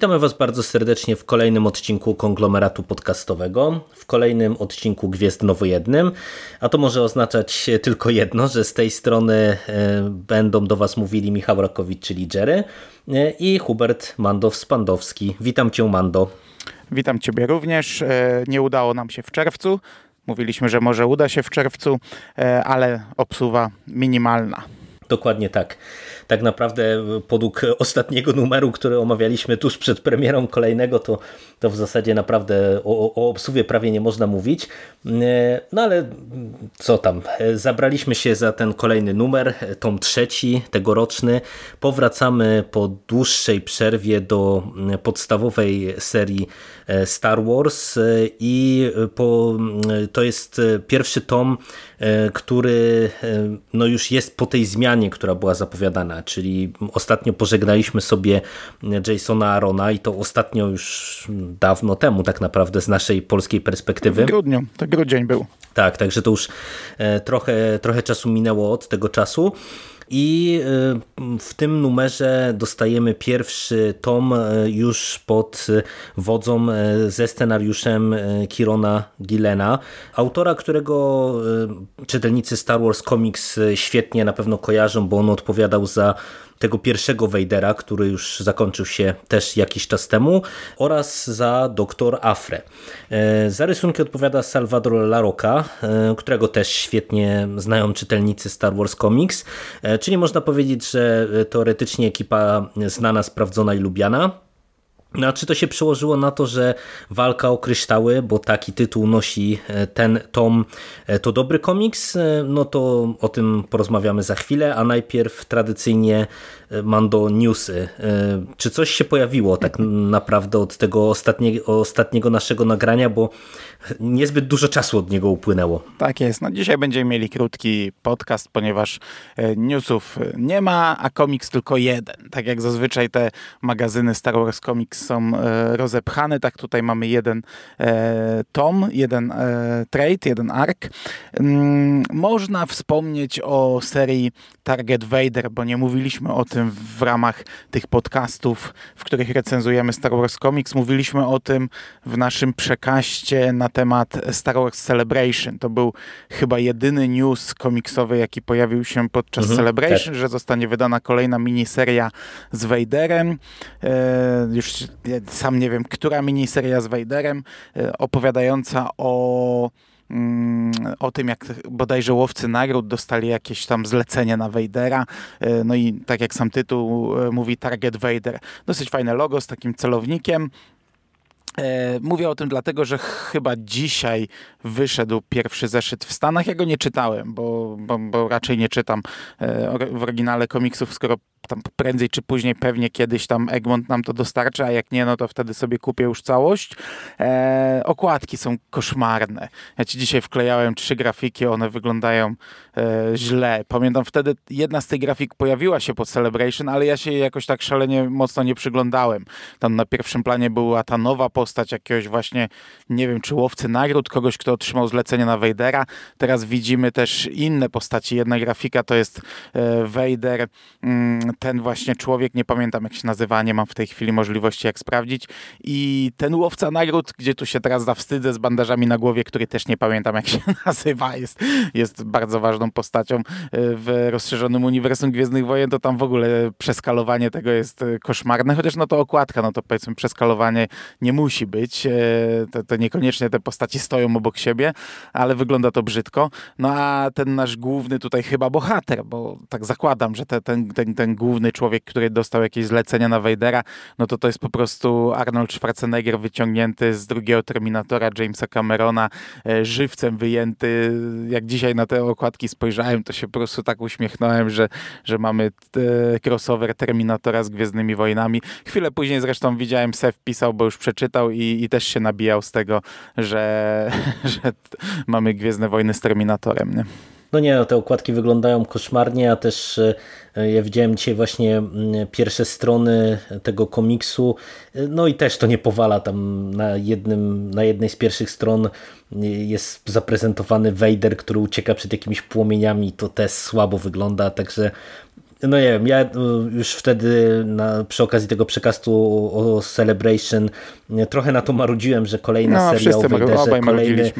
Witamy Was bardzo serdecznie w kolejnym odcinku konglomeratu podcastowego, w kolejnym odcinku Gwiezdnowojednym, a to może oznaczać tylko jedno, że z tej strony e, będą do Was mówili Michał Rakowicz, czyli Jerry e, i Hubert Mandow-Spandowski. Witam Cię Mando. Witam Ciebie również. E, nie udało nam się w czerwcu. Mówiliśmy, że może uda się w czerwcu, ale obsuwa minimalna. Dokładnie tak tak naprawdę podług ostatniego numeru, który omawialiśmy tuż przed premierą kolejnego, to, to w zasadzie naprawdę o, o obsuwie prawie nie można mówić. No ale co tam, zabraliśmy się za ten kolejny numer, tom trzeci, tegoroczny. Powracamy po dłuższej przerwie do podstawowej serii e, Star Wars e, i po, to jest pierwszy tom, e, który no już jest po tej zmianie, która była zapowiadana czyli ostatnio pożegnaliśmy sobie Jasona Arona i to ostatnio już dawno temu tak naprawdę z naszej polskiej perspektywy. W grudniu, to grudzień był. Tak, także to już e, trochę, trochę czasu minęło od tego czasu. I y, w tym numerze dostajemy pierwszy tom y, już pod wodzą y, ze scenariuszem Kirona Gillena, autora, którego czytelnicy Star Wars Comics świetnie na pewno kojarzą, bo on odpowiadał za tego pierwszego Vadera, który już zakończył się też jakiś czas temu, oraz za Doktor Afre. E, za rysunki odpowiada Salvador Larocca, e, którego też świetnie znają czytelnicy Star Wars Comics, e, czyli można powiedzieć, że teoretycznie ekipa znana, sprawdzona i lubiana. No, a czy to się przełożyło na to, że walka o kryształy, bo taki tytuł nosi ten tom, to dobry komiks? No to o tym porozmawiamy za chwilę, a najpierw tradycyjnie Mando newsy. E, czy coś się pojawiło tak naprawdę od tego ostatniego, ostatniego naszego nagrania, bo niezbyt dużo czasu od niego upłynęło. Tak jest. No dzisiaj będziemy mieli krótki podcast, ponieważ e, newsów nie ma, a komiks tylko jeden. Tak jak zazwyczaj te magazyny Star Wars Comics są e, rozepchane, tak tutaj mamy jeden tom, jeden trade, jeden ark. Mm, można wspomnieć o serii Target Vader, bo nie mówiliśmy o tym w ramach tych podcastów, w których recenzujemy Star Wars Comics. Mówiliśmy o tym w naszym przekaście na temat Star Wars Celebration. To był chyba jedyny news komiksowy, jaki pojawił się podczas mhm, Celebration, tak. że zostanie wydana kolejna miniseria z Vaderem. E, już sam nie wiem, która miniseria z Vaderem, e, opowiadająca o Mm, o tym, jak bodajże łowcy nagród dostali jakieś tam zlecenie na Vadera. E, no i tak jak sam tytuł mówi, Target Vader. Dosyć fajne logo z takim celownikiem. E, mówię o tym dlatego, że chyba dzisiaj wyszedł pierwszy zeszyt w Stanach. Ja go nie czytałem, bo, bo, bo raczej nie czytam w oryginale komiksów, skoro tam prędzej czy później pewnie kiedyś tam Egmont nam to dostarczy, a jak nie, no to wtedy sobie kupię już całość. E, okładki są koszmarne. Ja ci dzisiaj wklejałem trzy grafiki, one wyglądają e, źle. Pamiętam wtedy jedna z tych grafik pojawiła się po Celebration, ale ja się jakoś tak szalenie mocno nie przyglądałem. Tam na pierwszym planie była ta nowa postać jakiegoś właśnie, nie wiem, czy łowcy nagród, kogoś, kto otrzymał zlecenie na Vadera. Teraz widzimy też inne postaci. Jedna grafika to jest e, Vader ten właśnie człowiek, nie pamiętam jak się nazywa, nie mam w tej chwili możliwości jak sprawdzić. I ten łowca nagród, gdzie tu się teraz zawstydzę z bandażami na głowie, który też nie pamiętam jak się nazywa, jest, jest bardzo ważną postacią e, w rozszerzonym uniwersum Gwiezdnych Wojen, to tam w ogóle przeskalowanie tego jest e, koszmarne, chociaż no to okładka, no to powiedzmy przeskalowanie nie musi być, e, to, to niekoniecznie te postaci stoją obok siebie, ale wygląda to brzydko, no a ten nasz główny tutaj chyba bohater, bo tak zakładam, że te, ten, ten, ten główny człowiek, który dostał jakieś zlecenia na Vadera, no to to jest po prostu Arnold Schwarzenegger wyciągnięty z drugiego Terminatora Jamesa Camerona, e, żywcem wyjęty. Jak dzisiaj na te okładki spojrzałem, to się po prostu tak uśmiechnąłem, że, że mamy crossover Terminatora z Gwiezdnymi Wojnami. Chwilę później zresztą widziałem, Sef pisał, bo już przeczytał i, i też się nabijał z tego, że, że mamy Gwiezdne Wojny z Terminatorem. Nie? No nie, no te okładki wyglądają koszmarnie, a też e, ja widziałem dzisiaj właśnie mm, pierwsze strony tego komiksu, e, no i też to nie powala tam na, jednym, na jednej z pierwszych stron. Jest zaprezentowany Vader, który ucieka przed jakimiś płomieniami, to też słabo wygląda, także no nie wiem, ja e, już wtedy na, przy okazji tego przekastu o Celebration trochę na to marudziłem, że kolejna no, seria o Vaderze, kolejny,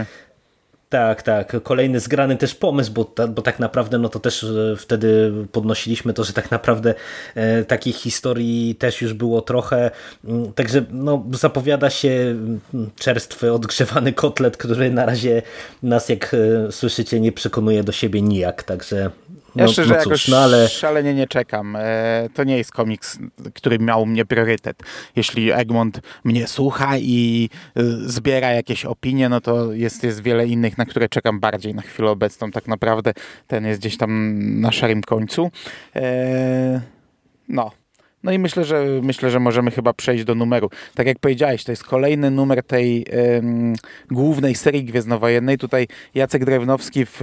tak, tak. Kolejny zgrany też pomysł, bo, ta, bo tak naprawdę no to też e, wtedy podnosiliśmy to, że tak naprawdę e, takich historii też już było trochę. Mm, także no, zapowiada się mm, czerstwy, odgrzewany kotlet, który na razie nas, jak e, słyszycie, nie przekonuje do siebie nijak. Także no, ja szczerze no cóż, jakoś no ale... szalenie nie czekam. E, to nie jest komiks, który miał mnie priorytet. Jeśli Egmont mnie słucha i e, zbiera jakieś opinie, no to jest, jest wiele innych, na które czekam bardziej na chwilę obecną. Tak naprawdę ten jest gdzieś tam na szarym końcu. E, no. No i myślę, że myślę, że możemy chyba przejść do numeru. Tak jak powiedziałeś, to jest kolejny numer tej głównej serii Gwiezdnowojennej. Tutaj Jacek Drewnowski w,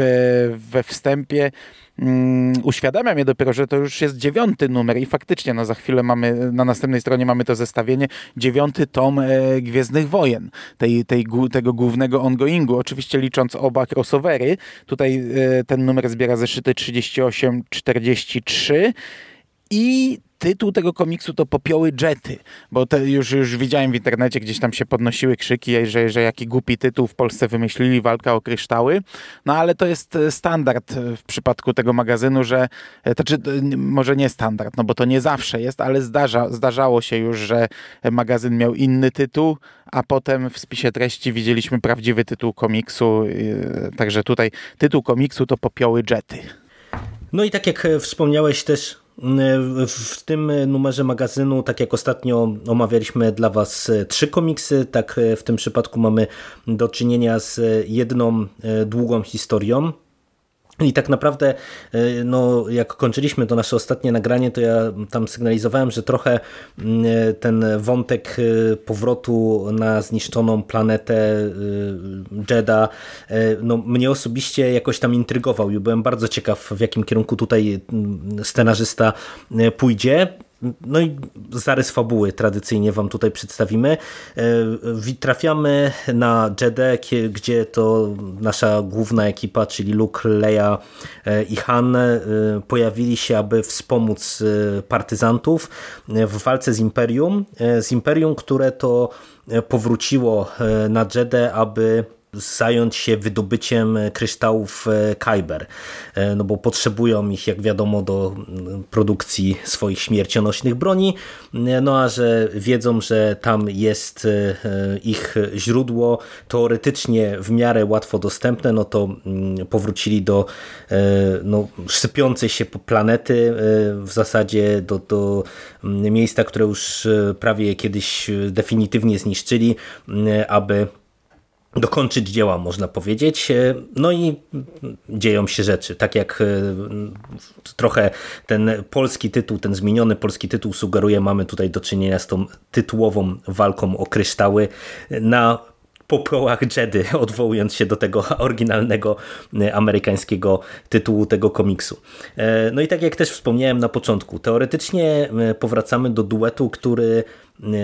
we wstępie uświadamia mnie dopiero, że to już jest dziewiąty numer i faktycznie no za chwilę mamy, na następnej stronie mamy to zestawienie, dziewiąty tom e, Gwiezdnych Wojen, tej, tej, tego głównego ongoingu, oczywiście licząc oba crossovery. Tutaj e, ten numer zbiera zeszyty 38-43 i tytuł tego komiksu to Popioły Jety, bo już, już widziałem w internecie, gdzieś tam się podnosiły krzyki, że, że jaki głupi tytuł w Polsce wymyślili, walka o kryształy, no ale to jest e, standard w przypadku tego magazynu, że, e, to znaczy może nie standard, no bo to nie zawsze jest, ale zdarza, zdarzało się już, że magazyn miał inny tytuł, a potem w spisie treści widzieliśmy prawdziwy tytuł komiksu, także tutaj tytuł komiksu to Popioły Jety. No i tak jak wspomniałeś też w tym numerze magazynu, tak jak ostatnio omawialiśmy dla Was trzy komiksy, tak w tym przypadku mamy do czynienia z jedną e, długą historią. I tak naprawdę, e, no, jak kończyliśmy to nasze ostatnie nagranie, to ja tam sygnalizowałem, że trochę mm, e, ten wątek e, powrotu na zniszczoną planetę Jeda, no, mnie osobiście jakoś tam intrygował i byłem bardzo ciekaw, w jakim kierunku tutaj mm, scenarzysta pójdzie. No i zarys fabuły tradycyjnie wam tutaj przedstawimy. E, trafiamy na Jedę, gdzie to nasza główna ekipa, czyli Luke, Leia e, i Han e, pojawili się, aby wspomóc partyzantów w walce z Imperium. Z Imperium, które to powróciło na Jedę, aby zająć się wydobyciem kryształów e, Kyber, e, no bo potrzebują ich, jak wiadomo, do produkcji swoich śmiercionośnych broni, e, no a że wiedzą, że tam jest ich źródło teoretycznie w miarę łatwo dostępne, no to powrócili do no, sypiącej się planety, w zasadzie do, do miejsca, które już prawie kiedyś definitywnie zniszczyli, aby dokończyć dzieła, można powiedzieć. E, no i dzieją się rzeczy. Tak jak e, trochę ten polski tytuł, ten zmieniony polski tytuł sugeruje, mamy tutaj do czynienia z tą tytułową walką o kryształy na popiołach Jedy, odwołując się do tego oryginalnego e, amerykańskiego tytułu tego komiksu. No i tak jak też wspomniałem na początku, teoretycznie powracamy do duetu, który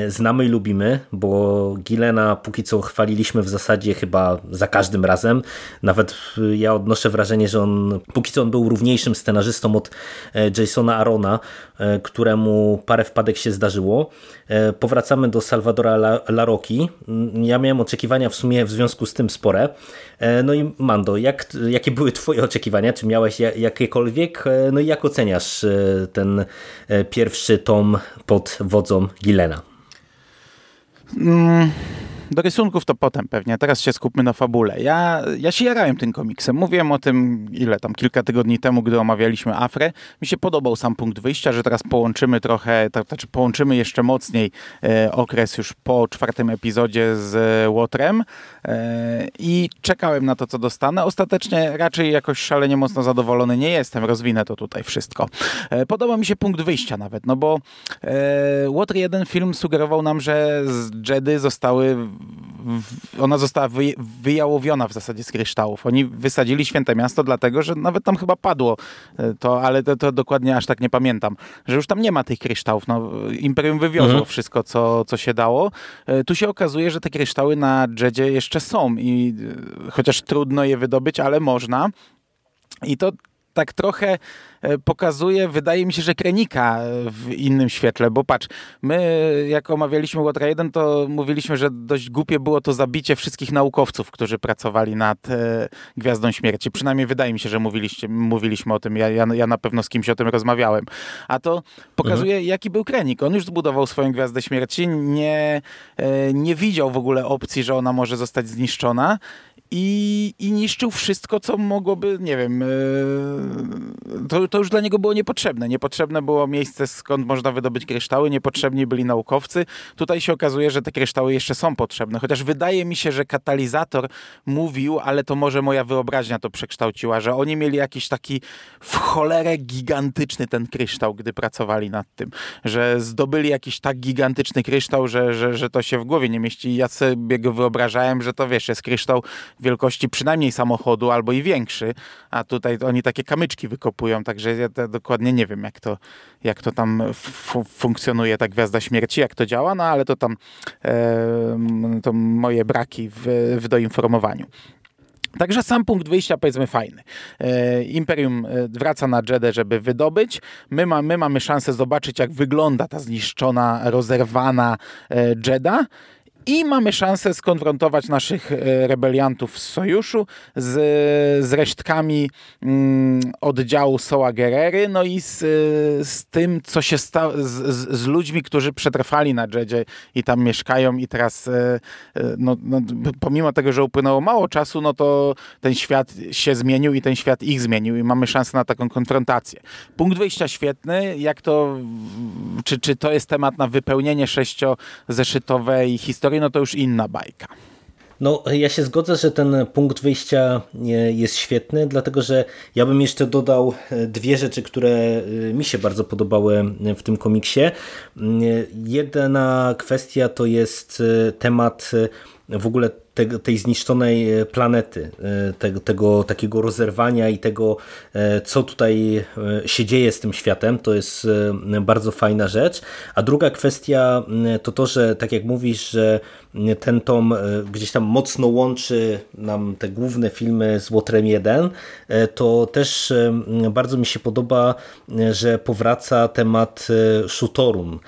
znamy i lubimy, bo Gilena póki co chwaliliśmy w zasadzie chyba za każdym razem. Nawet y, ja odnoszę wrażenie, że on póki co on był równiejszym scenarzystą od e, Jasona Arona, e, któremu parę wpadek się zdarzyło. E, powracamy do Salvadora Laroki. Mm, ja miałem oczekiwania w sumie w związku z tym spore. No i Mando, jak, jakie były twoje oczekiwania? Czy miałeś jakiekolwiek? No i jak oceniasz ten pierwszy tom pod wodzą Gilena? Mm, do rysunków to potem pewnie, teraz się skupmy na fabule. Ja, ja się jarałem tym komiksem, mówiłem o tym ile tam, kilka tygodni temu, gdy omawialiśmy Afrę. Mi się podobał sam punkt wyjścia, że teraz połączymy trochę, to znaczy połączymy jeszcze mocniej e, okres już po czwartym epizodzie z Łotrem e, i czekałem na to, co dostanę. Ostatecznie raczej jakoś szalenie mocno zadowolony nie jestem, rozwinę to tutaj wszystko. E, podoba mi się punkt wyjścia nawet, no bo e, jeden film sugerował nam, że z Jedy zostały ona została wy, wyjałowiona w zasadzie z kryształów. Oni wysadzili Święte Miasto dlatego, że nawet tam chyba padło e, to, ale to, to dokładnie aż tak nie pamiętam, że już tam nie ma tych kryształów. No, Imperium wywiozło mhm. wszystko, co, co się dało. E, tu się okazuje, że te kryształy na Jedzie jeszcze są i e, chociaż trudno je wydobyć, ale można. I to tak trochę e, pokazuje, wydaje mi się, że Krenika w innym świetle, bo patrz, my jak omawialiśmy Łotra 1, to mówiliśmy, że dość głupie było to zabicie wszystkich naukowców, którzy pracowali nad e, Gwiazdą Śmierci. Przynajmniej wydaje mi się, że mówiliście, mówiliśmy o tym, ja, ja, ja na pewno z kimś o tym rozmawiałem. A to pokazuje, mhm. jaki był Krenik. On już zbudował swoją Gwiazdę Śmierci, nie, e, nie widział w ogóle opcji, że ona może zostać zniszczona i, i niszczył wszystko, co mogłoby, nie wiem, e, to, to już dla niego było niepotrzebne. Niepotrzebne było miejsce, skąd można wydobyć kryształy, niepotrzebni byli naukowcy. Tutaj się okazuje, że te kryształy jeszcze są potrzebne, chociaż wydaje mi się, że katalizator mówił, ale to może moja wyobraźnia to przekształciła, że oni mieli jakiś taki w cholerę gigantyczny ten kryształ, gdy pracowali nad tym, że zdobyli jakiś tak gigantyczny kryształ, że, że, że to się w głowie nie mieści. Ja sobie go wyobrażałem, że to wiesz, jest kryształ wielkości przynajmniej samochodu albo i większy, a tutaj oni takie kamyczki wykopują, także ja dokładnie nie wiem, jak to, jak to tam funkcjonuje ta Gwiazda Śmierci, jak to działa, no ale to tam e, to moje braki w, w doinformowaniu. Także sam punkt wyjścia powiedzmy fajny. E, Imperium e, wraca na Jedę, żeby wydobyć. My, ma, my mamy szansę zobaczyć, jak wygląda ta zniszczona, rozerwana e, i mamy szansę skonfrontować naszych e, rebeliantów z sojuszu z, z resztkami mm, oddziału Soła Gerery, no i z, z tym, co się stało, z, z, ludźmi, którzy przetrwali na Jedzie i tam mieszkają. I teraz e, e, no, no, pomimo tego, że upłynęło mało czasu, no to ten świat się zmienił i ten świat ich zmienił i mamy szansę na taką konfrontację. Punkt wyjścia świetny, jak to, czy, czy to jest temat na wypełnienie sześciozeszytowej historii historii, no to już inna bajka. No, ja się zgodzę, że ten punkt wyjścia jest świetny, dlatego że ja bym jeszcze dodał e, dwie rzeczy, które e, mi się bardzo podobały w tym komiksie. Jedna kwestia to jest e, temat w ogóle te, tej zniszczonej e, planety, e, tego, tego takiego rozerwania i tego, e, co tutaj się dzieje z tym światem, to jest bardzo fajna rzecz. A druga kwestia to to, że tak jak mówisz, że ten tom gdzieś tam mocno łączy nam te główne filmy z Łotrem 1, to też bardzo mi się podoba, że powraca temat Shutorun,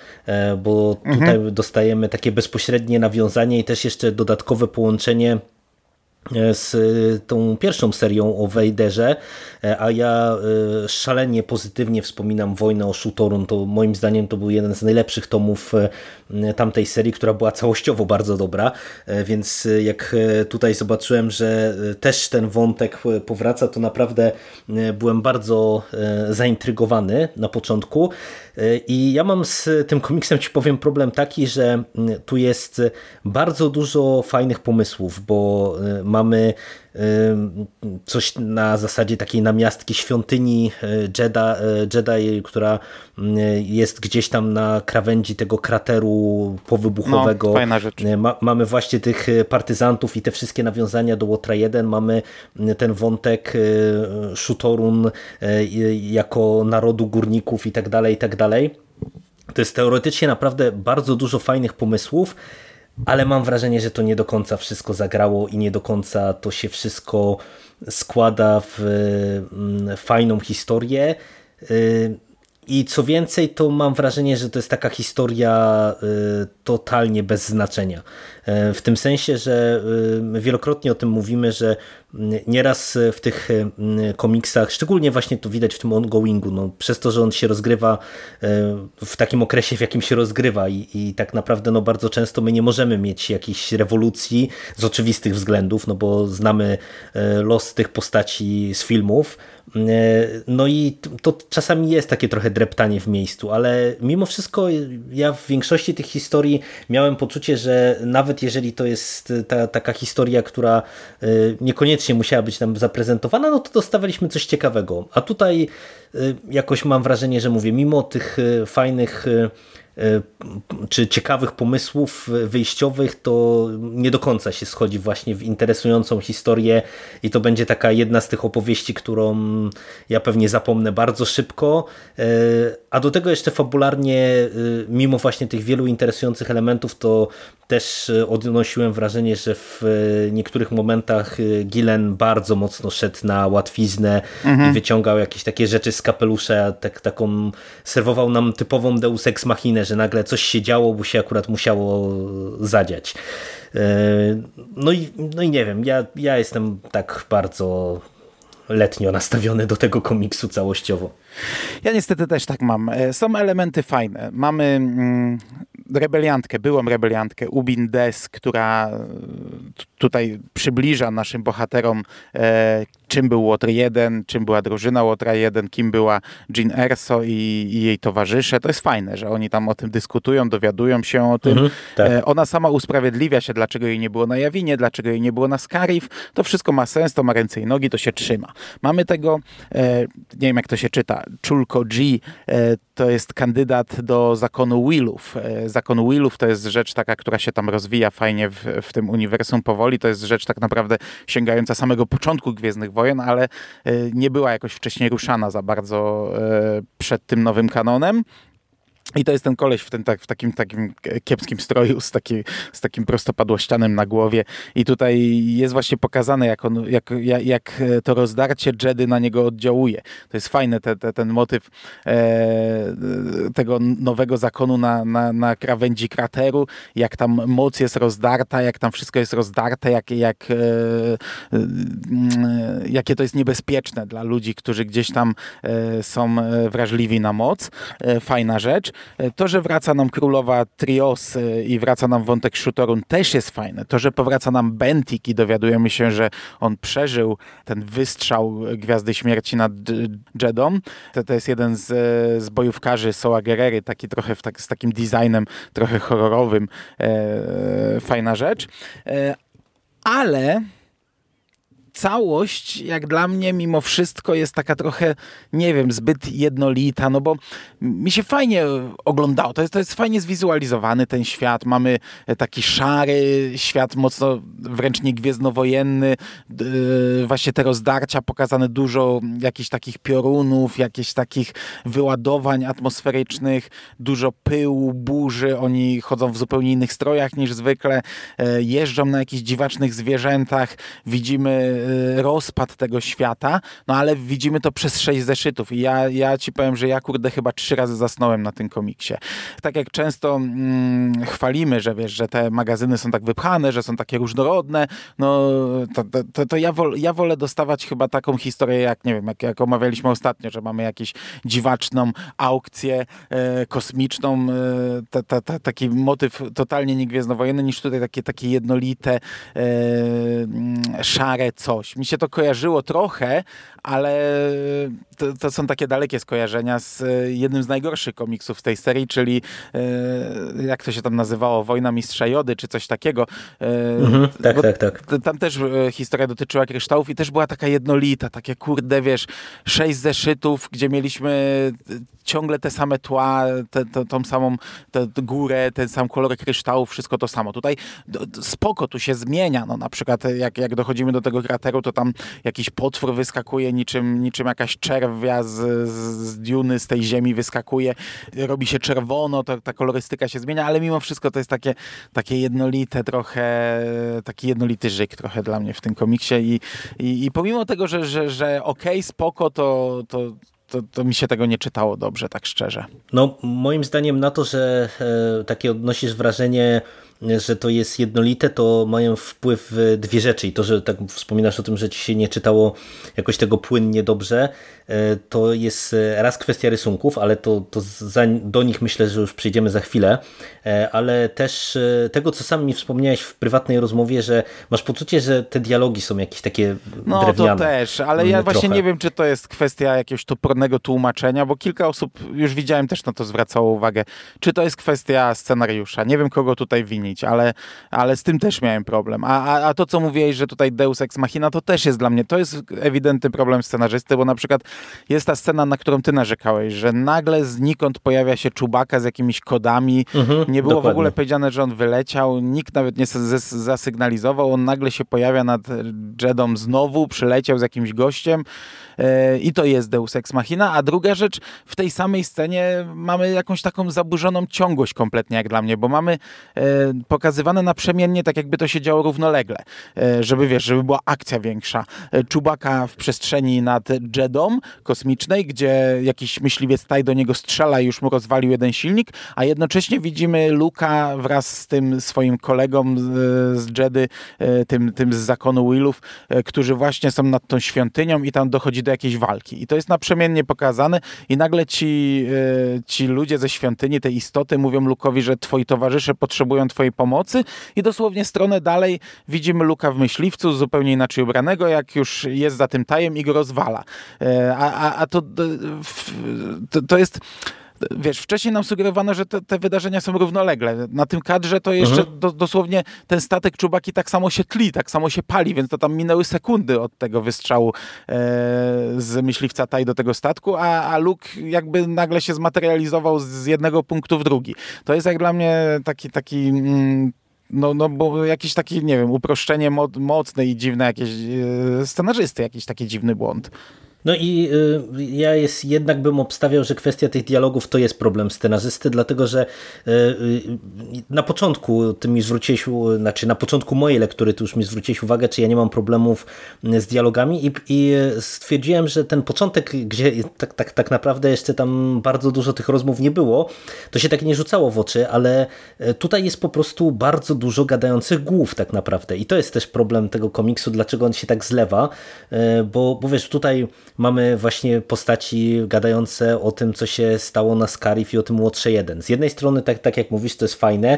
bo tutaj mhm. dostajemy takie bezpośrednie nawiązanie i też jeszcze dodatkowe połączenie połączenie z tą pierwszą serią o Wejderze, e, a ja e, szalenie pozytywnie wspominam Wojnę o Shutorun. To moim zdaniem to był jeden z najlepszych tomów tamtej serii, która była całościowo bardzo dobra, więc jak tutaj zobaczyłem, że też ten wątek powraca, to naprawdę byłem bardzo zaintrygowany na początku. I ja mam z tym komiksem, ci powiem, problem taki, że tu jest bardzo dużo fajnych pomysłów, bo mamy coś na zasadzie takiej namiastki świątyni e, Jedi, e, Jedi, która jest gdzieś tam na krawędzi tego krateru powybuchowego. No, fajna rzecz. E, ma, mamy właśnie tych partyzantów i te wszystkie nawiązania do Łotra 1. Mamy ten wątek Shutorun jako narodu górników i tak dalej, i tak dalej. To jest teoretycznie naprawdę bardzo dużo fajnych pomysłów, ale mam wrażenie, że to nie do końca wszystko zagrało i nie do końca to się wszystko składa w mm, fajną historię. Y, I co więcej, to mam wrażenie, że to jest taka historia totalnie bez znaczenia. W tym sensie, że wielokrotnie o tym mówimy, że nieraz w tych komiksach, szczególnie właśnie to widać w tym ongoingu, no, przez to, że on się rozgrywa w takim okresie, w jakim się rozgrywa i, i tak naprawdę no, bardzo często my nie możemy mieć jakiejś rewolucji z oczywistych względów, no bo znamy los tych postaci z filmów, no i to czasami jest takie trochę dreptanie w miejscu, ale mimo wszystko ja w większości tych historii miałem poczucie, że nawet jeżeli to jest ta, taka historia, która e, niekoniecznie musiała być nam zaprezentowana, no to dostawaliśmy coś ciekawego. A tutaj e, jakoś mam wrażenie, że mówię, mimo tych e, fajnych E, czy ciekawych pomysłów wyjściowych, to nie do końca się schodzi właśnie w interesującą historię i to będzie taka jedna z tych opowieści, którą ja pewnie zapomnę bardzo szybko, e, a do tego jeszcze fabularnie, e, mimo właśnie tych wielu interesujących elementów, to też odnosiłem wrażenie, że w niektórych momentach Gillen bardzo mocno szedł na łatwiznę mhm. i wyciągał jakieś takie rzeczy z kapelusza, tak, taką serwował nam typową deus ex machinę, że nagle coś się działo, bo się akurat musiało zadziać. E, no i, no i nie wiem, ja, ja jestem tak bardzo letnio nastawiony do tego komiksu całościowo. Ja niestety też tak mam. E, są elementy fajne. Mamy mm, rebeliantkę, byłą rebeliantkę, Ubin Des, która e, tutaj przybliża naszym bohaterom czym był Łotr 1, czym była drużyna Łotra 1, kim była Jean Erso i, i, jej towarzysze. To jest fajne, że oni tam o tym dyskutują, dowiadują się o tym. Mhm, tak. e, ona sama usprawiedliwia się, dlaczego jej nie było na Jawinie, dlaczego jej nie było na Scarif. To wszystko ma sens, to ma ręce i nogi, to się trzyma. Mamy tego, e, nie wiem jak to się czyta, Czulko G, e, to jest kandydat do zakonu Willów. E, zakon Willów to jest rzecz taka, która się tam rozwija fajnie w, w tym uniwersum powoli. To jest rzecz tak naprawdę sięgająca samego początku Gwiezdnych Wojen, ale e, nie była jakoś wcześniej ruszana za bardzo e, przed tym nowym kanonem. I to jest ten koleś w, ten, tak, w takim, takim kiepskim stroju z, taki, z takim prostopadłościanem na głowie. I tutaj jest właśnie pokazane, jak, on, jak, jak, jak to rozdarcie Jedy na niego oddziałuje. To jest fajne, te, te, ten motyw e, tego nowego zakonu na, na, na krawędzi krateru, jak tam moc jest rozdarta, jak tam wszystko jest rozdarte, jak, jak, e, e, jakie to jest niebezpieczne dla ludzi, którzy gdzieś tam e, są e, wrażliwi na moc. E, fajna rzecz. To, że wraca nam królowa Trios y, i wraca nam wątek Shutorun też jest fajne. To, że powraca nam Bentik i dowiadujemy się, że on przeżył ten wystrzał Gwiazdy Śmierci nad Jedą. To, to jest jeden z, z bojówkarzy Soa Guerrery, taki trochę tak, z takim designem trochę horrorowym. E, fajna rzecz. E, ale całość, jak dla mnie, mimo wszystko jest taka trochę, nie wiem, zbyt jednolita, no bo mi się fajnie oglądało. To jest, to jest fajnie zwizualizowany ten świat. Mamy taki szary świat, mocno wręcz niegwiezdnowojenny. Yy, właśnie te rozdarcia, pokazane dużo jakichś takich piorunów, jakichś takich wyładowań atmosferycznych, dużo pyłu, burzy. Oni chodzą w zupełnie innych strojach niż zwykle, yy, jeżdżą na jakichś dziwacznych zwierzętach. Widzimy rozpad tego świata, no ale widzimy to przez sześć zeszytów i ja, ja ci powiem, że ja kurde chyba trzy razy zasnąłem na tym komiksie. Tak jak często mm, chwalimy, że wiesz, że te magazyny są tak wypchane, że są takie różnorodne, no to, to, to ja, wol, ja wolę dostawać chyba taką historię, jak nie wiem, jak, jak omawialiśmy ostatnio, że mamy jakąś dziwaczną aukcję e, kosmiczną, e, taki motyw totalnie niegwiezdnowojenny, niż tutaj takie, takie jednolite, e, mm, szare co coś. Mi się to kojarzyło trochę, ale to, to, są takie dalekie skojarzenia z e, jednym z najgorszych komiksów z tej serii, czyli e, jak to się tam nazywało, Wojna Mistrza Jody, czy coś takiego. E, mhm, tak, tak, tak. Tam też historia dotyczyła kryształów i też była taka jednolita, takie kurde, wiesz, sześć zeszytów, gdzie mieliśmy ciągle te same tła, te, te, tą samą górę, ten sam kolor kryształów, wszystko to samo. Tutaj spoko, tu się zmienia, no na przykład jak, jak dochodzimy do tego krateru, to tam jakiś potwór wyskakuje niczym, niczym jakaś czerwia z, z, diuny, z tej ziemi wyskakuje, robi się czerwono, to, ta kolorystyka się zmienia, ale mimo wszystko to jest takie, takie jednolite trochę, taki jednolity żyk trochę dla mnie w tym komiksie i, i, i pomimo tego, że, że, że okej, okay, spoko, to, to to, to mi się tego nie czytało dobrze, tak szczerze. No, moim zdaniem na to, że e, takie odnosisz wrażenie że to jest jednolite, to mają wpływ dwie rzeczy. I to, że tak wspominasz o tym, że ci się nie czytało jakoś tego płynnie dobrze, e, to jest e, raz kwestia rysunków, ale to, to za, do nich myślę, że już przyjdziemy za chwilę, e, ale też tego, co sam mi wspomniałeś w prywatnej rozmowie, że masz poczucie, że te dialogi są jakieś takie no, drewniane. No to też, ale ja właśnie nie wiem, czy to jest kwestia jakiegoś topornego tłumaczenia, bo kilka osób, już widziałem też na to zwracało uwagę, czy to jest kwestia scenariusza. Nie wiem, kogo tutaj winić ale, ale z tym też miałem problem. A, a, a to, co mówiłeś, że tutaj Deus Ex Machina, to też jest dla mnie, to jest ewidentny problem scenarzysty, bo na przykład jest ta scena, na którą ty narzekałeś, że nagle znikąd pojawia się Czubaka z jakimiś kodami, mhm, nie było dokładnie. w ogóle powiedziane, że on wyleciał, nikt nawet nie zasygnalizował, on nagle się pojawia nad Jedą znowu, przyleciał z jakimś gościem e, i to jest Deus Ex Machina, a druga rzecz, w tej samej scenie mamy jakąś taką zaburzoną ciągłość kompletnie jak dla mnie, bo mamy e, pokazywane naprzemiennie, tak jakby to się działo równolegle, e, żeby wiesz, żeby była akcja większa. E, Czubaka w przestrzeni nad Jedą kosmicznej, gdzie jakiś myśliwiec taj do niego strzela i już mu rozwalił jeden silnik, a jednocześnie widzimy Luka wraz z tym swoim kolegą z Jedy, e, tym, tym z zakonu Willów, którzy właśnie są nad tą świątynią i tam dochodzi do jakiejś walki. I to jest naprzemiennie pokazane i nagle ci, ci ludzie ze świątyni, te istoty mówią Lukowi, że twoi towarzysze potrzebują twojej pomocy i dosłownie stronę dalej widzimy Luka w myśliwcu, zupełnie inaczej ubranego, jak już jest za tym tajem i go rozwala. E, a, a, a to, to, to jest wiesz, wcześniej nam sugerowano, że te, te, wydarzenia są równolegle. Na tym kadrze to jeszcze mhm. do, dosłownie ten statek Czubaki tak samo się tli, tak samo się pali, więc to tam minęły sekundy od tego wystrzału e, z myśliwca Taj do tego statku, a, a Luke jakby nagle się zmaterializował z jednego punktu w drugi. To jest jak dla mnie taki, taki mm, no, no bo jakiś taki, nie wiem, uproszczenie mocne i dziwne jakieś e, scenarzysty, jakiś taki dziwny błąd. No i y, ja jest, jednak bym obstawiał, że kwestia tych dialogów to jest problem scenarzysty, dlatego że y, y, na początku ty mi zwróciłeś, znaczy na początku mojej lektury ty już mi zwróciłeś uwagę, czy ja nie mam problemów z dialogami i, i stwierdziłem, że ten początek, gdzie tak, tak, tak naprawdę jeszcze tam bardzo dużo tych rozmów nie było, to się tak nie rzucało w oczy, ale tutaj jest po prostu bardzo dużo gadających głów tak naprawdę i to jest też problem tego komiksu, dlaczego on się tak zlewa, bo, bo wiesz, tutaj mamy właśnie postaci gadające o tym, co się stało na Scarif i o tym Łotrze 1. Z jednej strony, tak, tak jak mówisz, to jest fajne,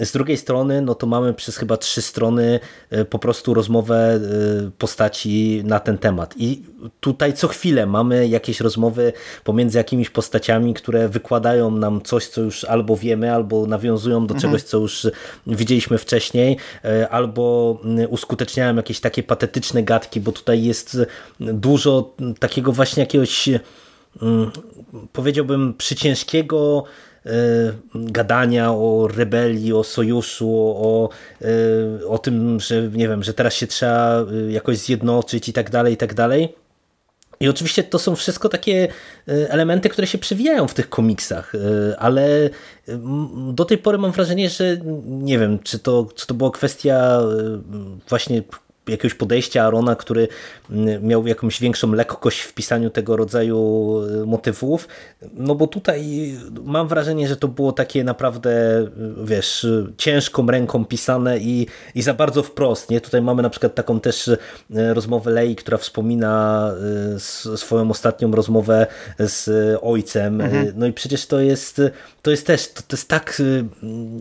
z drugiej strony, no to mamy przez chyba trzy strony e, po prostu rozmowę e, postaci na ten temat. I tutaj co chwilę mamy jakieś rozmowy pomiędzy jakimiś postaciami, które wykładają nam coś, co już albo wiemy, albo nawiązują do mhm. czegoś, co już widzieliśmy wcześniej, e, albo uskuteczniają jakieś takie patetyczne gadki, bo tutaj jest dużo takiego właśnie jakiegoś mm, powiedziałbym przyciężkiego e, gadania o rebelii, o sojuszu, o, e, o tym, że nie wiem, że teraz się trzeba e, jakoś zjednoczyć i tak dalej, i tak dalej. I oczywiście to są wszystko takie elementy, które się przewijają w tych komiksach, ale do tej pory mam wrażenie, że nie wiem, czy to, czy to była kwestia właśnie jakiegoś podejścia Arona, który mm, miał jakąś większą lekkość w pisaniu tego rodzaju y, motywów, no bo tutaj mam wrażenie, że to było takie naprawdę, y, wiesz, ciężką ręką pisane i, i za bardzo wprost, nie? Tutaj mamy na przykład taką też y, rozmowę Lei, która wspomina swoją ostatnią rozmowę z ojcem, mhm. no i przecież to jest to jest też, to, to jest tak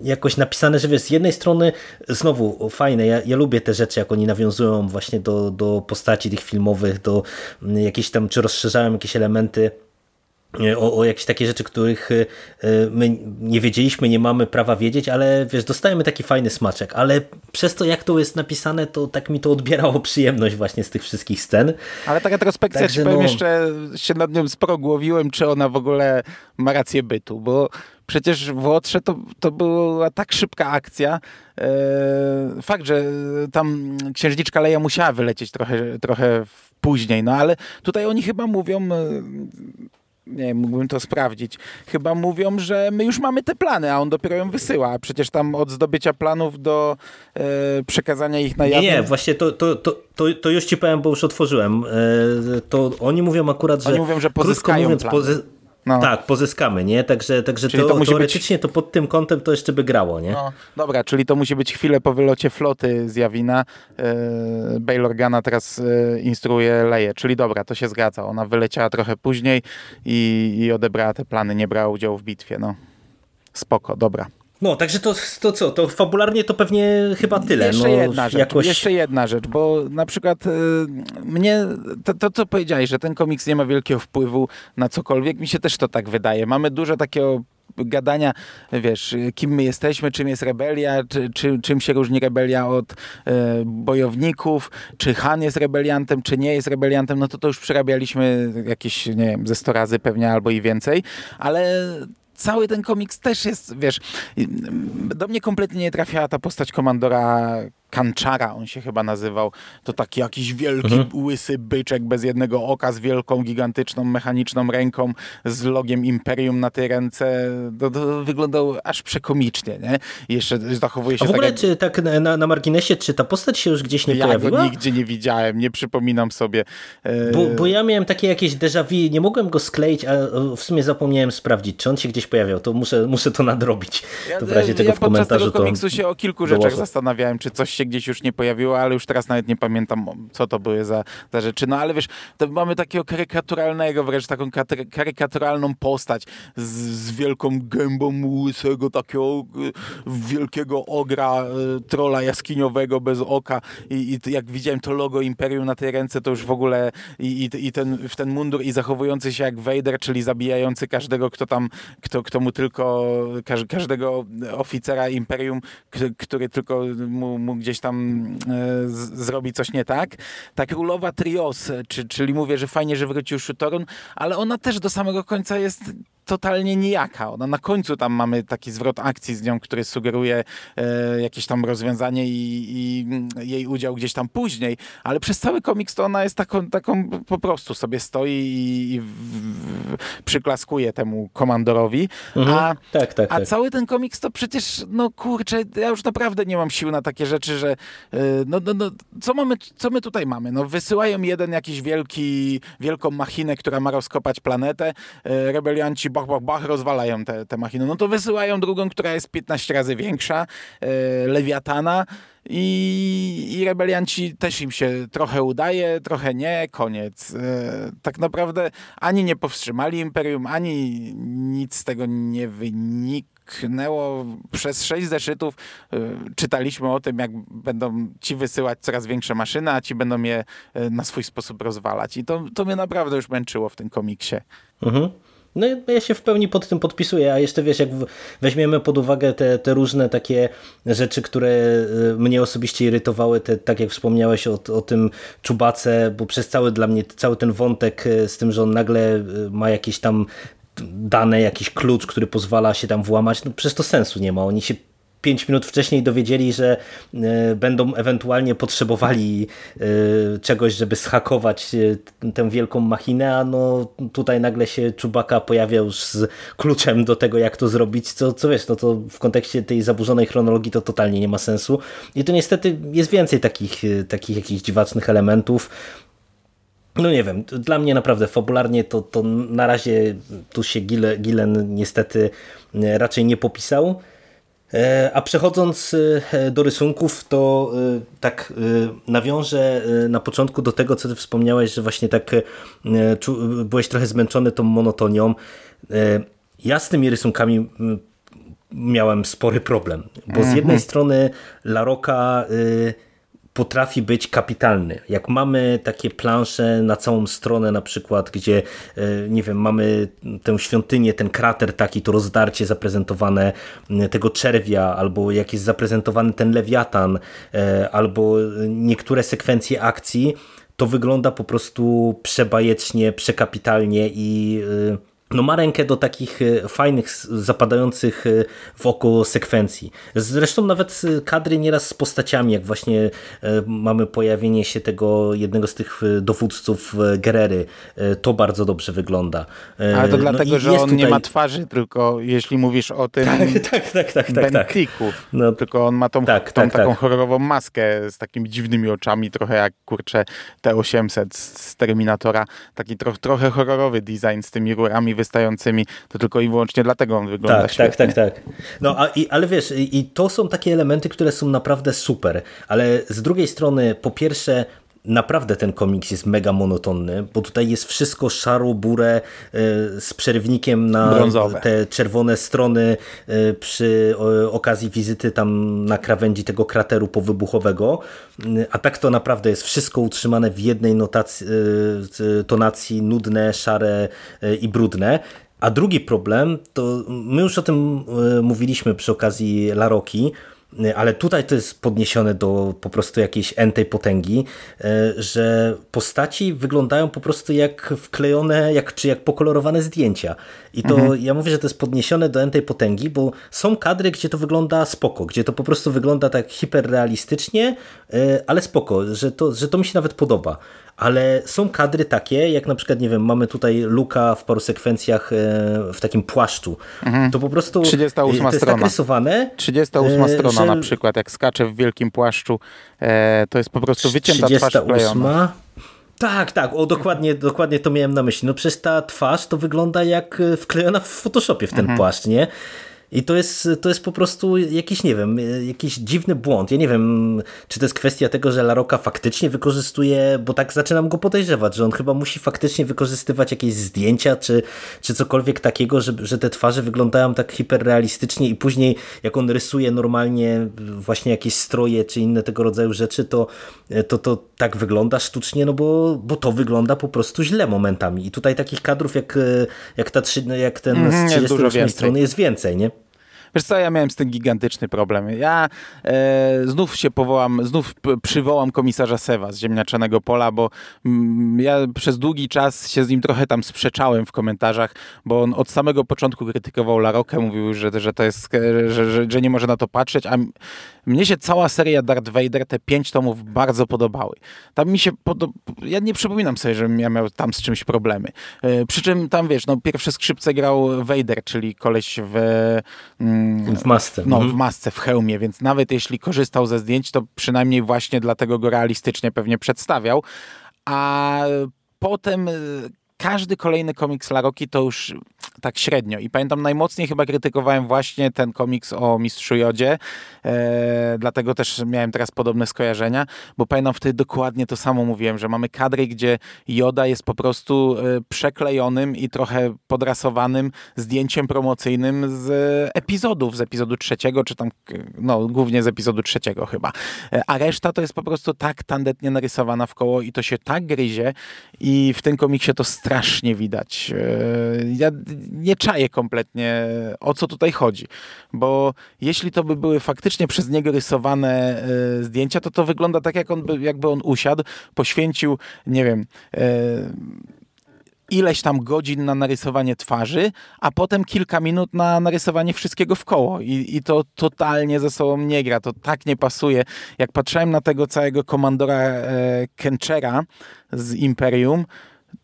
jakoś napisane, że wiesz, z jednej strony znowu fajne, ja, ja lubię te rzeczy, jak oni nawiązują nawiązują właśnie do, do postaci tych filmowych, do mm, jakichś tam, czy rozszerzają jakieś elementy o, o, jakieś takie rzeczy, których e, my nie wiedzieliśmy, nie mamy prawa wiedzieć, ale wiesz, dostajemy taki fajny smaczek, ale przez to jak to jest napisane, to tak mi to odbierało przyjemność właśnie z tych wszystkich scen. Ale taka retrospekcja, Także, ci no... jeszcze, się nad nią sporo głowiłem, czy ona w ogóle ma rację bytu, bo Przecież w Łotrze to, to była tak szybka akcja. E, fakt, że tam księżniczka Leja musiała wylecieć trochę, trochę później, no ale tutaj oni chyba mówią nie wiem, mógłbym to sprawdzić. Chyba mówią, że my już mamy te plany, a on dopiero ją wysyła. A przecież tam od zdobycia planów do e, przekazania ich na Nie, jawność... nie, właśnie to, to, to, to, to już ci powiem, bo już otworzyłem. E, to oni mówią akurat, że. Oni mówią, że pozyskają mówiąc, pozy- No. Tak, pozyskamy, nie? Także, także Czyli to, to musi teoretycznie to pod tym kątem to jeszcze by grało, nie? No, dobra, czyli to musi być chwilę po wylocie floty z Jawina. E, Bail Organa teraz e, instruuje Leję, czyli dobra, to się zgadza. Ona wyleciała trochę później i, i odebrała te plany, nie brała udziału w bitwie. No. Spoko, dobra. No, także to, to co, to fabularnie to pewnie chyba tyle. Jeszcze no, jedna rzecz, jakoś... jeszcze jedna rzecz, bo na przykład y, mnie, to, to co powiedziałeś, że ten komiks nie ma wielkiego wpływu na cokolwiek, mi się też to tak wydaje. Mamy dużo takiego gadania, wiesz, kim my jesteśmy, czym jest rebelia, czy, czy, czym się różni rebelia od e, bojowników, czy Han jest rebeliantem, czy nie jest rebeliantem, no to to już przerabialiśmy jakieś, nie wiem, ze 100 razy pewnie albo i więcej, ale cały ten komiks też jest, wiesz, do mnie kompletnie nie trafiała ta postać komandora Kanczara, on się chyba nazywał. To taki jakiś wielki, łysy byczek bez jednego oka, z wielką, gigantyczną, mechaniczną ręką, z logiem Imperium na tej ręce. To, to wyglądał aż przekomicznie, nie? Jeszcze zachowuje się A w ogóle, tak, jak... czy tak na, na marginesie, czy ta postać się już gdzieś nie Ja pojawiła? go nigdzie nie widziałem, nie przypominam sobie. E, Bo, bo ja miałem takie jakieś déjà vu, nie mogłem go skleić, a w sumie zapomniałem sprawdzić, czy on się gdzieś pojawiał. To muszę, muszę to nadrobić. to w razie tego ja w komentarzu tego to komiksu się o kilku rzeczach dołożę. zastanawiałem, czy coś się gdzieś już nie pojawiło, ale już teraz nawet nie pamiętam, co to były za, za rzeczy. No ale wiesz, to mamy takiego karykaturalnego, wręcz taką kary- karykaturalną postać z, z wielką gębą łysego, takiego e, wielkiego ogra, e, trola jaskiniowego bez oka i, i jak widziałem to logo Imperium na tej ręce, to już w ogóle i, i, i ten, w ten mundur i zachowujący się jak Vader, czyli zabijający każdego, kto tam, kto, kto mu tylko, każ, każdego oficera Imperium, który tylko mu, mu gdzieś tam e, zrobi coś nie tak. Ta królowa Trios, czy, czyli mówię, że fajnie, że wrócił Shutorun, ale ona też do samego końca jest totalnie nijaka. Ona na końcu tam mamy taki zwrot akcji z nią, który sugeruje e, jakieś tam rozwiązanie i, i jej udział gdzieś tam później, ale przez cały komiks to ona jest taką, taką po prostu sobie stoi i, i w, w, przyklaskuje temu komandorowi, Mhm. a Tak, tak, a tak. cały ten komiks to przecież, no kurczę, ja już naprawdę nie mam sił na takie rzeczy, że yy, no, no, no, co, mamy, co my tutaj mamy? No wysyłają jeden jakiś wielki, wielką machinę, która ma rozkopać planetę, yy, rebelianci bach, bach, bach, rozwalają te, te machiny. No to wysyłają drugą, która jest 15 razy większa, yy, Lewiatana, i, I rebelianci też im się trochę udaje, trochę nie, koniec. E, tak naprawdę ani nie powstrzymali imperium, ani nic z tego nie wyniknęło. Przez sześć zeszytów e, czytaliśmy o tym, jak będą ci wysyłać coraz większe maszyny, a ci będą je e, na swój sposób rozwalać. I to, to mnie naprawdę już męczyło w tym komiksie. Mhm. No ja się w pełni pod tym podpisuję, a jeszcze wiesz, jak weźmiemy pod uwagę te, te różne takie rzeczy, które y, mnie osobiście irytowały, te, tak jak wspomniałeś o, o tym Czubace, bo przez cały dla mnie, cały ten wątek y, z tym, że on nagle y, ma jakieś tam dane, jakiś klucz, który pozwala się tam włamać, no przecież to sensu nie ma. Oni się pięć minut wcześniej dowiedzieli, że e, będą ewentualnie potrzebowali e, czegoś, żeby schakować e, tę wielką machinę, a no tutaj nagle się Czubaka pojawia już z kluczem do tego, jak to zrobić, co, co wiesz, no to w kontekście tej zaburzonej chronologii to totalnie nie ma sensu. I to niestety jest więcej takich, takich jakichś dziwacznych elementów. No nie wiem, dla mnie naprawdę fabularnie to, to na razie tu się Gillen niestety raczej nie popisał. E, A przechodząc e, do rysunków, to e, tak nawiążę na początku do tego, co ty wspomniałeś, że właśnie tak byłeś trochę zmęczony tą monotonią. Ja z tymi rysunkami m, miałem spory problem, bo z jednej strony La Rocca y, potrafi być kapitalny. Jak mamy takie plansze na całą stronę na przykład, gdzie y, nie wiem, mamy tę świątynię, ten krater taki, to rozdarcie zaprezentowane tego czerwia, albo jak jest zaprezentowany ten lewiatan, y, albo niektóre sekwencje akcji, to wygląda po prostu przebajecznie, przekapitalnie i y, no ma rękę do takich e, fajnych, zapadających e, w oko sekwencji. Zresztą nawet e, kadry nieraz z postaciami, jak właśnie mamy pojawienie się tego jednego z tych dowódców Gerery, to bardzo dobrze wygląda. Ale to no dlatego, że on tutaj... nie ma twarzy, tylko jeśli mówisz o tym tak, tak, tak, tak, tak, Bentiku, no, tylko on ma tą, tak, tą tak, taką tak. horrorową maskę z takimi dziwnymi oczami, trochę jak kurczę T-800 z Terminatora, taki tro, trochę horrorowy design z tymi rurami wystającymi, to tylko i wyłącznie dlatego on wygląda tak, świetnie. Tak, tak, tak. No, a, i, ale wiesz, i, i to są takie elementy, które są naprawdę super, ale z drugiej strony, po pierwsze, naprawdę ten komiks jest mega monotonny, bo tutaj jest wszystko szaro-burę e, z przerwnikiem na Brązowe. te czerwone strony e, przy okazji wizyty tam na krawędzi tego krateru powybuchowego, a tak to naprawdę jest wszystko utrzymane w jednej notacji, e, tonacji nudne, szare i brudne. A drugi problem, to my już o tym mówiliśmy przy okazji Laroki, ale tutaj to jest podniesione do po prostu jakiejś entej potęgi, e, że postaci wyglądają po prostu jak wklejone, jak, czy jak pokolorowane zdjęcia. I to mhm. ja mówię, że to jest podniesione do entej potęgi, bo są kadry, gdzie to wygląda spoko, gdzie to po prostu wygląda tak hiperrealistycznie, e, ale spoko, że to, że to mi się nawet podoba ale są kadry takie, jak na przykład, nie wiem, mamy tutaj Luka w paru sekwencjach e, w takim płaszczu. Mhm. To po prostu 38 to jest strona. tak rysowane. 38 e, strona że... na przykład, jak skacze w wielkim płaszczu, e, to jest po prostu wycięta 38. twarz wklejona. Tak, tak, o dokładnie, dokładnie to miałem na myśli. No przecież ta twarz to wygląda jak wklejona w Photoshopie w ten mhm. płaszcz, nie? I to jest, to jest po prostu jakiś, nie wiem, jakiś dziwny błąd. Ja nie wiem, czy to jest kwestia tego, że Laroka faktycznie wykorzystuje, bo tak zaczynam go podejrzewać, że on chyba musi faktycznie wykorzystywać jakieś zdjęcia, czy, czy cokolwiek takiego, że, że te twarze wyglądają tak hiperrealistycznie i później jak on rysuje normalnie właśnie jakieś stroje, czy inne tego rodzaju rzeczy, to to, to tak wygląda sztucznie, no bo, bo to wygląda po prostu źle momentami. I tutaj takich kadrów jak, jak, ta, jak ten mm, z 38 strony jest więcej, nie? Wiesz co, ja miałem z tym gigantyczny problem. Ja e, znów się powołam, znów przywołam komisarza Sewa z Ziemniaczanego Pola, bo mm, ja przez długi czas się z nim trochę tam sprzeczałem w komentarzach, bo on od samego początku krytykował Larokę, mówił, że, że to jest, że, że, że nie może na to patrzeć, a mnie się cała seria Darth Vader, te pięć tomów bardzo podobały. Tam mi się podoba... Ja nie przypominam sobie, żebym ja miał tam z czymś problemy. E, przy czym tam, wiesz, no pierwsze skrzypce grał Vader, czyli koleś w... Mm, w masce. No, mhm. w masce, w hełmie, więc nawet jeśli korzystał ze zdjęć, to przynajmniej właśnie dlatego go realistycznie pewnie przedstawiał. A potem każdy kolejny komiks Laroki to już tak średnio. I pamiętam najmocniej chyba krytykowałem właśnie ten komiks o Mistrzu Jodzie, e, dlatego też miałem teraz podobne skojarzenia, bo pamiętam wtedy dokładnie to samo mówiłem, że mamy kadry, gdzie Joda jest po prostu e, przeklejonym i trochę podrasowanym zdjęciem promocyjnym z epizodów, z epizodu trzeciego, czy tam, no głównie z epizodu trzeciego chyba. E, a reszta to jest po prostu tak tandetnie narysowana w koło i to się tak gryzie i w tym komiksie to strasznie widać. E, ja nie czaję kompletnie, o co tutaj chodzi, bo jeśli to by były faktycznie przez niego rysowane e, zdjęcia, to to wygląda tak, jak on by, jakby on usiadł, poświęcił, nie wiem, e, ileś tam godzin na narysowanie twarzy, a potem kilka minut na narysowanie wszystkiego w koło. I, I to totalnie ze sobą nie gra, to tak nie pasuje. Jak patrzyłem na tego całego komandora Kenchera z Imperium,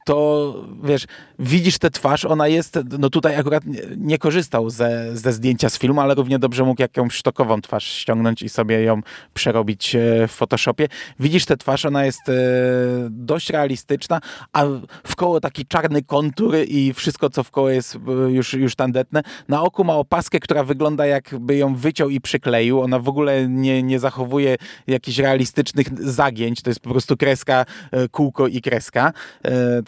to wiesz, widzisz tę twarz, ona jest, no tutaj akurat nie, nie, korzystał ze, ze zdjęcia z filmu, ale równie dobrze mógł jakąś sztokową twarz ściągnąć i sobie ją przerobić e, w Photoshopie. Widzisz tę twarz, ona jest e, dość realistyczna, a w koło taki czarny kontur i wszystko, co w koło jest e, już, już tandetne. Na oku ma opaskę, która wygląda jakby ją wyciął i przykleił. Ona w ogóle nie, nie zachowuje jakichś realistycznych zagięć, to jest po prostu kreska, kółko i kreska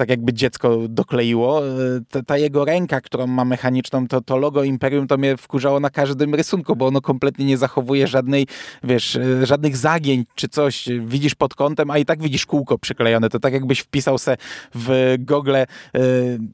jakby dziecko dokleiło. E, ta, ta, jego ręka, którą ma mechaniczną, to, to logo Imperium to mnie wkurzało na każdym rysunku, bo ono kompletnie nie zachowuje żadnej, wiesz, e, żadnych zagięć czy coś. Widzisz pod kątem, a i tak widzisz kółko przyklejone. To tak jakbyś wpisał se w Google e,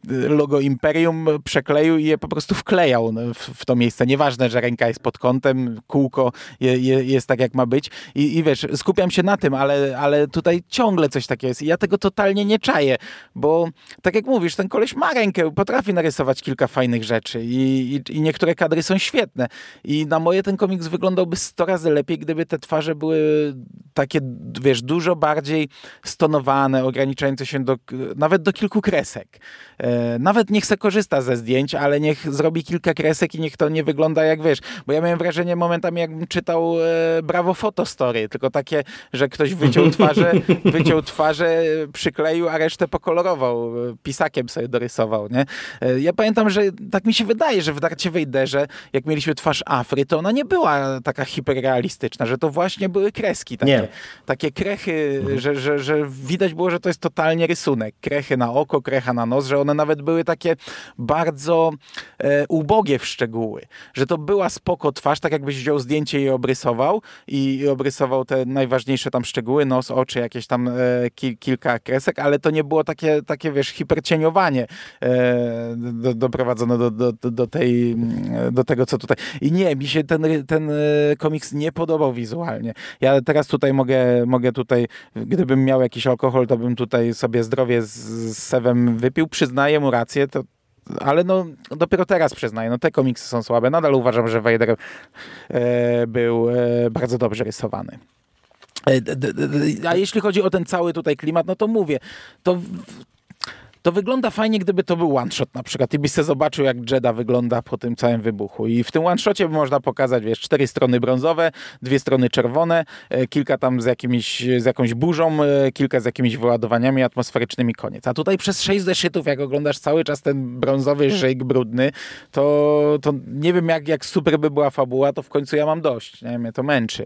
logo Imperium, przekleił i je po prostu wklejał no, w, w to miejsce. Nieważne, że ręka jest pod kątem, kółko je, je, jest tak, jak ma być. I, I wiesz, skupiam się na tym, ale, ale tutaj ciągle coś takiego jest. I ja tego totalnie nie czaję, bo tak jak mówisz, ten koleś ma rękę, potrafi narysować kilka fajnych rzeczy i, i, i niektóre kadry są świetne. I na moje ten komiks wyglądałby 100 razy lepiej, gdyby te twarze były takie, wiesz, dużo bardziej stonowane, ograniczające się do, nawet do kilku kresek. E, nawet niech se korzysta ze zdjęć, ale niech zrobi kilka kresek i niech to nie wygląda jak, wiesz, bo ja miałem wrażenie momentami, jakbym czytał e, Bravo Fotostory, tylko takie, że ktoś wyciął twarze, wyciął twarze, przykleił, a resztę pokolorował, e, pisakiem sobie dorysował, nie? E, ja pamiętam, że tak mi się wydaje, że w Darcie Wejderze, jak mieliśmy twarz Afry, to ona nie była taka hiperrealistyczna, że to właśnie były kreski takie, Nie. takie krechy, mhm. że, że, że widać było, że to jest totalnie rysunek. Krechy na oko, krecha na nos, że one nawet były takie bardzo e, ubogie w szczegóły, że to była spoko twarz, tak jakbyś wziął zdjęcie i obrysował i, i obrysował te najważniejsze tam szczegóły, nos, oczy, jakieś tam e, ki, kilka kresek, ale to nie było takie, takie wiesz, hipercieniowanie e, do, doprowadzone do, do, do, tej, do tego, co tutaj. I nie, mi się ten, ten e, komiks nie podobał wizualnie. Ja teraz tutaj mogę, mogę tutaj, gdybym miał jakiś alkohol, to bym tutaj sobie zdrowie z, z Sewem wypił, przyznaję mu rację, to ale no dopiero teraz przyznaję, no te komiksy są słabe. Nadal uważam, że Vader e, był e, bardzo dobrze rysowany. E, a jeśli chodzi o ten cały tutaj klimat, no to mówię, to to wygląda fajnie, gdyby to był one-shot na przykład i byś sobie zobaczył, jak Jedda wygląda po tym całym wybuchu. I w tym one-shocie można pokazać, wiesz, cztery strony brązowe, dwie strony czerwone, e, kilka tam z, jakimiś, z jakąś burzą, e, kilka z jakimiś wyładowaniami atmosferycznymi, koniec. A tutaj przez sześć zeszytów, jak oglądasz cały czas ten brązowy szyk brudny, to, to nie wiem, jak, jak super by była fabuła, to w końcu ja mam dość. Nie? Mnie to męczy.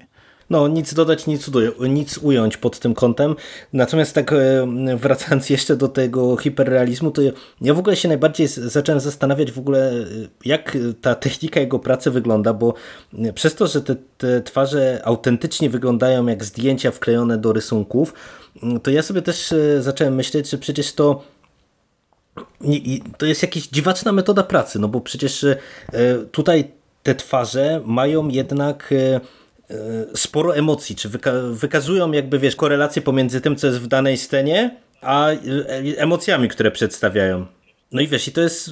No, nic dodać, nic, nic ująć pod tym kątem. Natomiast tak e, wracając jeszcze do tego hiperrealizmu, to ja w ogóle się najbardziej zacząłem zastanawiać w ogóle, e, jak ta technika jego pracy wygląda, bo e, przez to, że te, te twarze autentycznie wyglądają jak zdjęcia wklejone do rysunków, to ja sobie też zacząłem myśleć, że przecież to to jest jakaś dziwaczna metoda pracy, no bo przecież tutaj te twarze mają jednak sporo emocji, czy wyka wykazują jakby, wiesz, korelację pomiędzy tym, co jest w danej scenie, a e, emocjami, które przedstawiają. No i wiesz, i to jest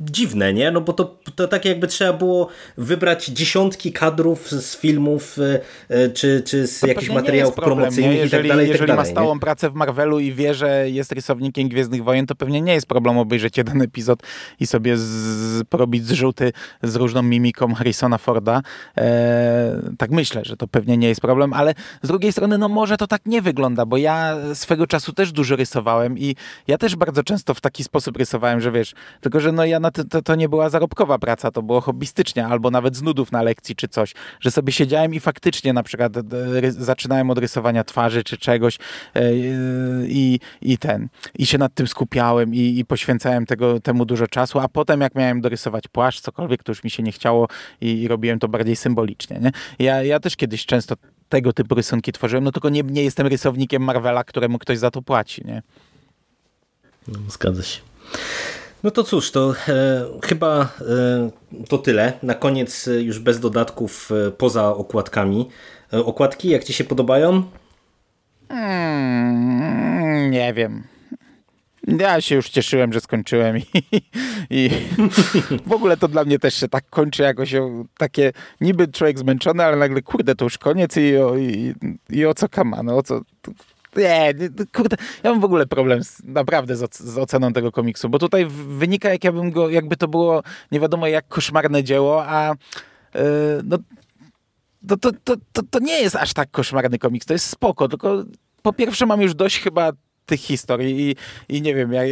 dziwne, nie? No bo to, to tak jakby trzeba było wybrać dziesiątki kadrów z filmów e, e, czy, czy z jakichś materiałów promocyjnych jeżeli, i tak dalej. Jeżeli tak dalej, ma stałą nie? pracę w Marvelu i wie, że jest rysownikiem Gwiezdnych Wojen, to pewnie nie jest problem obejrzeć jeden epizod i sobie z, porobić zrzuty z różną mimiką Harrisona Forda. E, tak myślę, że to pewnie nie jest problem, ale z drugiej strony, no może to tak nie wygląda, bo ja swego czasu też dużo rysowałem i ja też bardzo często w taki sposób rysowałem, że wiesz, tylko że no ja na to, to, to nie była zarobkowa praca, to było hobbystycznie, albo nawet z nudów na lekcji czy coś, że sobie siedziałem i faktycznie na przykład e, zaczynałem od rysowania twarzy czy czegoś e, i, i ten, i się nad tym skupiałem i, i poświęcałem tego, temu dużo czasu, a potem jak miałem dorysować płaszcz, cokolwiek, to już mi się nie chciało i, i robiłem to bardziej symbolicznie. Nie? Ja, ja też kiedyś często tego typu rysunki tworzyłem, no tylko nie, nie jestem rysownikiem Marvela, któremu ktoś za to płaci, nie? No, zgadza się. No to cóż, to e, chyba e, to tyle. Na koniec e, już bez dodatków e, poza okładkami. E, okładki, jak Ci się podobają? Hmm, nie wiem. Ja się już cieszyłem, że skończyłem i, i w ogóle to dla mnie też się tak kończy jakoś takie niby człowiek zmęczony, ale nagle kurde to już koniec i, i, i o co kama, no o co nie, kurde, ja mam w ogóle problem z, naprawdę z, z, oceną tego komiksu, bo tutaj wynika, jak ja bym go, jakby to było nie wiadomo jak koszmarne dzieło, a yy, no, to, to, to, to nie jest aż tak koszmarny komiks, to jest spoko, tylko po pierwsze mam już dość chyba tych historii i, i nie wiem, ja,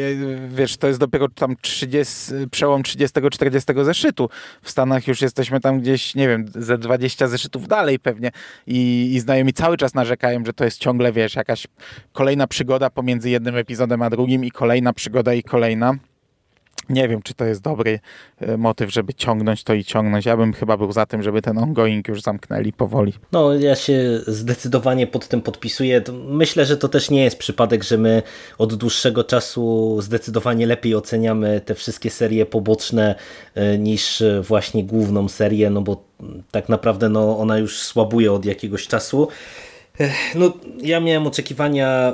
wiesz, to jest dopiero tam 30, przełom 30-40 zeszytu. W Stanach już jesteśmy tam gdzieś, nie wiem, ze 20 zeszytów dalej pewnie i, i znajomi cały czas narzekają, że to jest ciągle, wiesz, jakaś kolejna przygoda pomiędzy jednym epizodem a drugim i kolejna przygoda i kolejna. Nie wiem, czy to jest dobry e, motyw, żeby ciągnąć to i ciągnąć. Ja bym chyba był za tym, żeby ten ongoing już zamknęli powoli. No, ja się zdecydowanie pod tym podpisuję. Myślę, że to też nie jest przypadek, że my od dłuższego czasu zdecydowanie lepiej oceniamy te wszystkie serie poboczne e, niż właśnie główną serię, no bo tak naprawdę no, ona już słabuje od jakiegoś czasu. No, ja miałem oczekiwania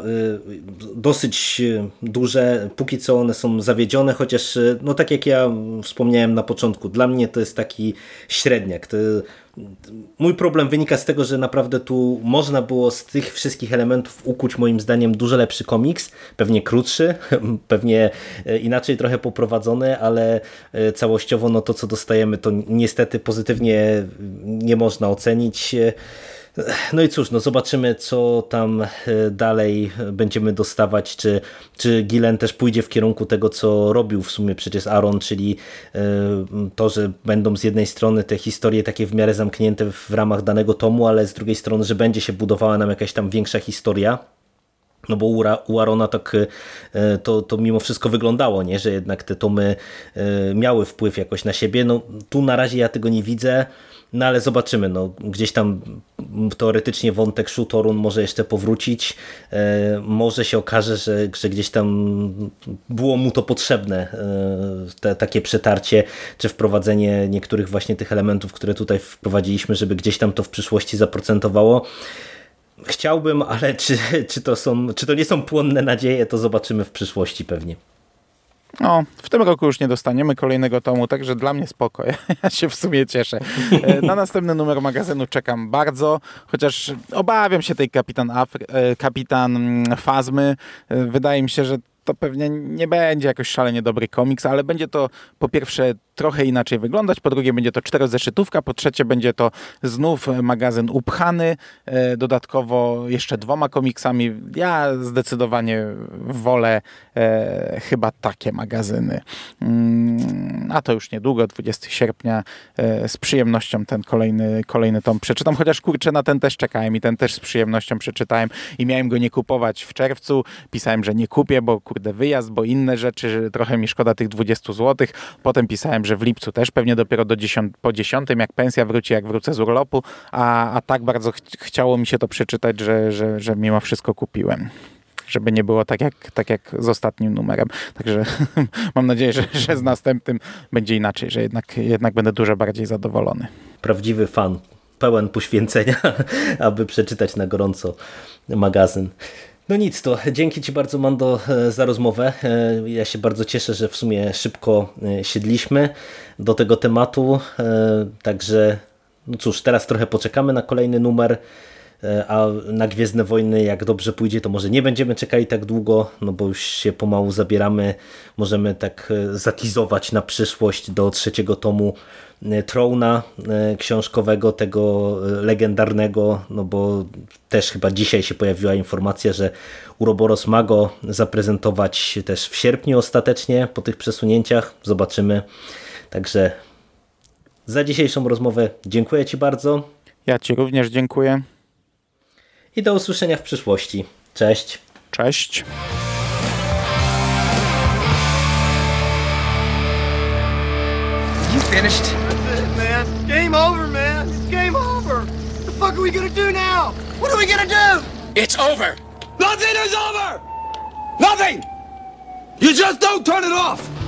y, dosyć y, duże, póki co one są zawiedzione, chociaż y, no tak jak ja wspomniałem na początku, dla mnie to jest taki średniak. To, mój problem wynika z tego, że naprawdę tu można było z tych wszystkich elementów ukuć moim zdaniem dużo lepszy komiks, pewnie krótszy, pewnie inaczej trochę poprowadzony, ale całościowo no to co dostajemy to niestety pozytywnie nie można ocenić. No i cóż, no zobaczymy, co tam e, dalej będziemy dostawać, czy, czy Gilen też pójdzie w kierunku tego, co robił w sumie przecież Aaron, czyli e, to, że będą z jednej strony te historie takie w miarę zamknięte w ramach danego tomu, ale z drugiej strony, że będzie się budowała nam jakaś tam większa historia. No bo u Arona tak e, to, to mimo wszystko wyglądało, nie? że jednak te tomy miały wpływ jakoś na siebie. No tu na razie ja tego nie widzę. No ale zobaczymy, no, gdzieś tam teoretycznie wątek Shutorun może jeszcze powrócić. E, może się okaże, że, że gdzieś tam było mu to potrzebne, e, te, takie przetarcie, czy wprowadzenie niektórych właśnie tych elementów, które tutaj wprowadziliśmy, żeby gdzieś tam to w przyszłości zaprocentowało. Chciałbym, ale czy, czy, to są, czy to nie są płonne nadzieje, to zobaczymy w przyszłości pewnie. No, w tym roku już nie dostaniemy kolejnego tomu, także dla mnie spoko. Ja się w sumie cieszę. E, na następny numer magazynu czekam bardzo, chociaż obawiam się tej kapitan, Afry, e, kapitan mm, Fazmy. E, wydaje mi się, że to pewnie nie będzie jakoś szalenie dobry komiks, ale będzie to po pierwsze trochę inaczej wyglądać, po drugie będzie to czterozeszytówka, po trzecie będzie to znów magazyn upchany, e, dodatkowo jeszcze dwoma komiksami. Ja zdecydowanie wolę e, chyba takie magazyny. Mm, a to już niedługo, 20 sierpnia, e, z przyjemnością ten kolejny, kolejny tom przeczytam, chociaż kurczę, na ten też czekałem i ten też z przyjemnością przeczytałem i miałem go nie kupować w czerwcu. Pisałem, że nie kupię, bo kurde wyjazd, bo inne rzeczy, trochę mi szkoda tych 20 zł. Potem pisałem, że w lipcu też pewnie dopiero do 10, po 10, jak pensja wróci, jak wrócę z urlopu, a, a tak bardzo ch chciało mi się to przeczytać, że, że, że mimo wszystko kupiłem żeby nie było tak jak, tak jak z ostatnim numerem. Także mam nadzieję, że, że z następnym będzie inaczej, że jednak, jednak będę dużo bardziej zadowolony. Prawdziwy fan, pełen poświęcenia, aby przeczytać na gorąco magazyn. No nic, to dzięki Ci bardzo Mando e, za rozmowę. E, ja się bardzo cieszę, że w sumie szybko e, siedliśmy do tego tematu. Także no cóż, teraz trochę poczekamy na kolejny numer, a na Gwiezdne Wojny, jak dobrze pójdzie, to może nie będziemy czekali tak długo, no bo już się pomału zabieramy. Możemy tak zatizować na przyszłość do trzeciego tomu E, Trona e, książkowego, tego e, legendarnego, no bo też chyba dzisiaj się pojawiła informacja, że Uroboros ma go zaprezentować też w sierpniu ostatecznie po tych przesunięciach. Zobaczymy. Także za dzisiejszą rozmowę dziękuję Ci bardzo. Ja Ci również dziękuję. I do usłyszenia w przyszłości. Cześć. Cześć. You finished? game over, man. It's game over. What the fuck are we gonna do now? What are we gonna do? It's over. Nothing is over. Nothing. You just don't turn it off.